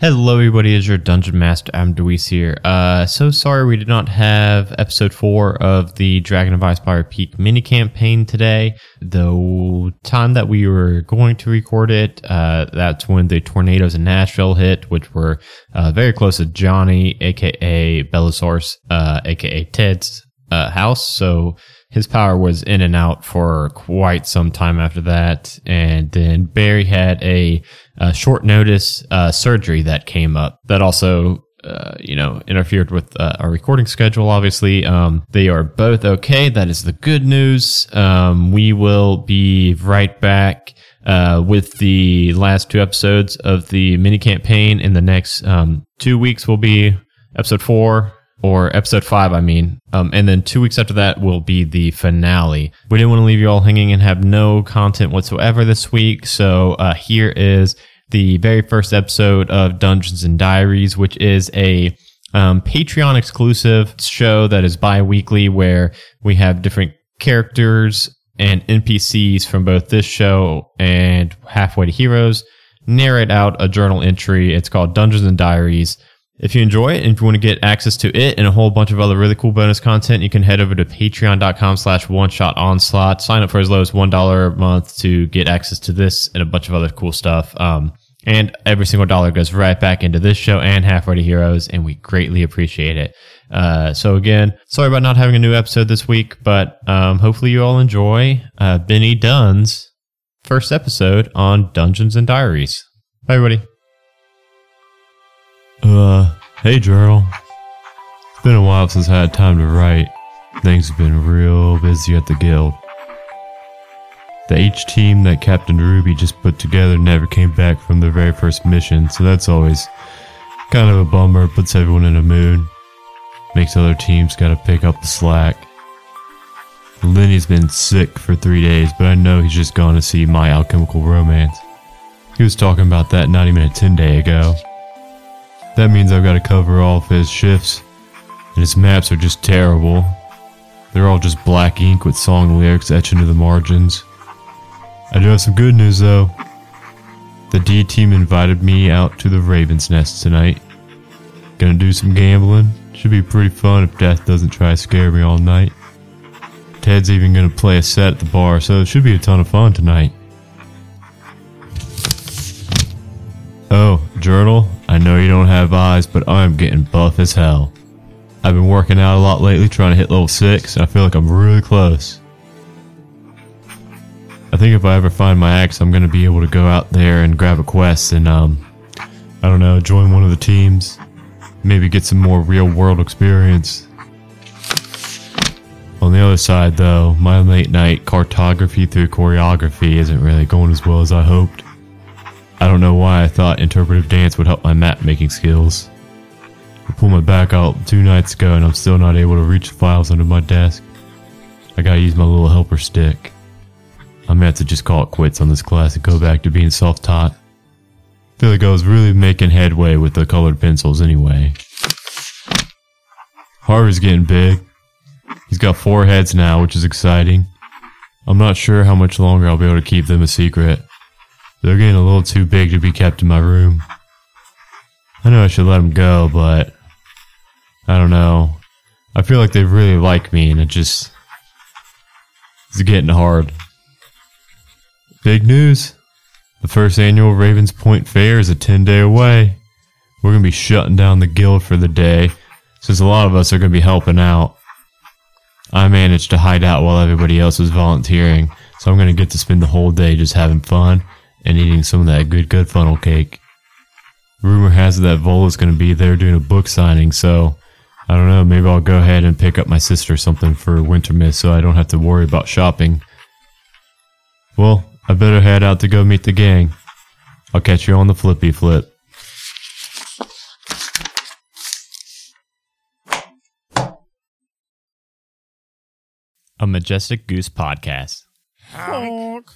Hello, everybody. Is your Dungeon Master Adam Deweese here. Uh, so sorry we did not have episode four of the Dragon of Icespire Peak mini campaign today. The time that we were going to record it, uh, that's when the tornadoes in Nashville hit, which were uh, very close to Johnny, aka Bellasaurus, uh, aka Ted's uh, house. So his power was in and out for quite some time after that. And then Barry had a, a short notice uh, surgery that came up that also. Uh, you know, interfered with uh, our recording schedule. Obviously, um, they are both okay. That is the good news. Um, we will be right back uh, with the last two episodes of the mini campaign in the next um, two weeks. Will be episode four or episode five, I mean. Um, and then two weeks after that will be the finale. We didn't want to leave you all hanging and have no content whatsoever this week. So uh, here is the very first episode of Dungeons and Diaries, which is a um, Patreon exclusive show that is bi weekly where we have different characters and NPCs from both this show and Halfway to Heroes narrate out a journal entry. It's called Dungeons and Diaries. If you enjoy it and if you want to get access to it and a whole bunch of other really cool bonus content, you can head over to patreon.com slash one shot onslaught. Sign up for as low as $1 a month to get access to this and a bunch of other cool stuff. Um, and every single dollar goes right back into this show and Halfway to Heroes, and we greatly appreciate it. Uh, so again, sorry about not having a new episode this week, but um, hopefully you all enjoy uh, Benny Dunn's first episode on Dungeons and Diaries. Bye, everybody. Uh, hey, Gerald. It's been a while since I had time to write. Things have been real busy at the guild. The H team that Captain Ruby just put together never came back from their very first mission, so that's always kind of a bummer. Puts everyone in a mood. Makes other teams gotta pick up the slack. Lenny's been sick for three days, but I know he's just gone to see My Alchemical Romance. He was talking about that not even a 10 day ago. That means I've got to cover all of his shifts, and his maps are just terrible. They're all just black ink with song lyrics etched into the margins. I do have some good news though. The D team invited me out to the Raven's Nest tonight. Gonna do some gambling. Should be pretty fun if Death doesn't try to scare me all night. Ted's even gonna play a set at the bar, so it should be a ton of fun tonight. Oh, Journal, I know you don't have eyes, but I'm getting buff as hell. I've been working out a lot lately trying to hit level 6, and I feel like I'm really close. I think if I ever find my axe, I'm going to be able to go out there and grab a quest and, um, I don't know, join one of the teams. Maybe get some more real world experience. On the other side, though, my late night cartography through choreography isn't really going as well as I hoped. I don't know why I thought interpretive dance would help my map making skills. I pulled my back out two nights ago and I'm still not able to reach the files under my desk. I gotta use my little helper stick. I have to just call it quits on this class and go back to being self taught. Feel like I was really making headway with the colored pencils anyway. Harvey's getting big. He's got four heads now, which is exciting. I'm not sure how much longer I'll be able to keep them a secret. They're getting a little too big to be kept in my room. I know I should let them go, but I don't know. I feel like they really like me, and it just it's getting hard. Big news! The first annual Ravens Point Fair is a 10 day away. We're going to be shutting down the guild for the day, since a lot of us are going to be helping out. I managed to hide out while everybody else was volunteering, so I'm going to get to spend the whole day just having fun and eating some of that good, good funnel cake. Rumor has it that Volo's going to be there doing a book signing, so I don't know, maybe I'll go ahead and pick up my sister something for Winter Miss so I don't have to worry about shopping. Well, I better head out to go meet the gang. I'll catch you on the flippy flip. A Majestic Goose podcast. Honk.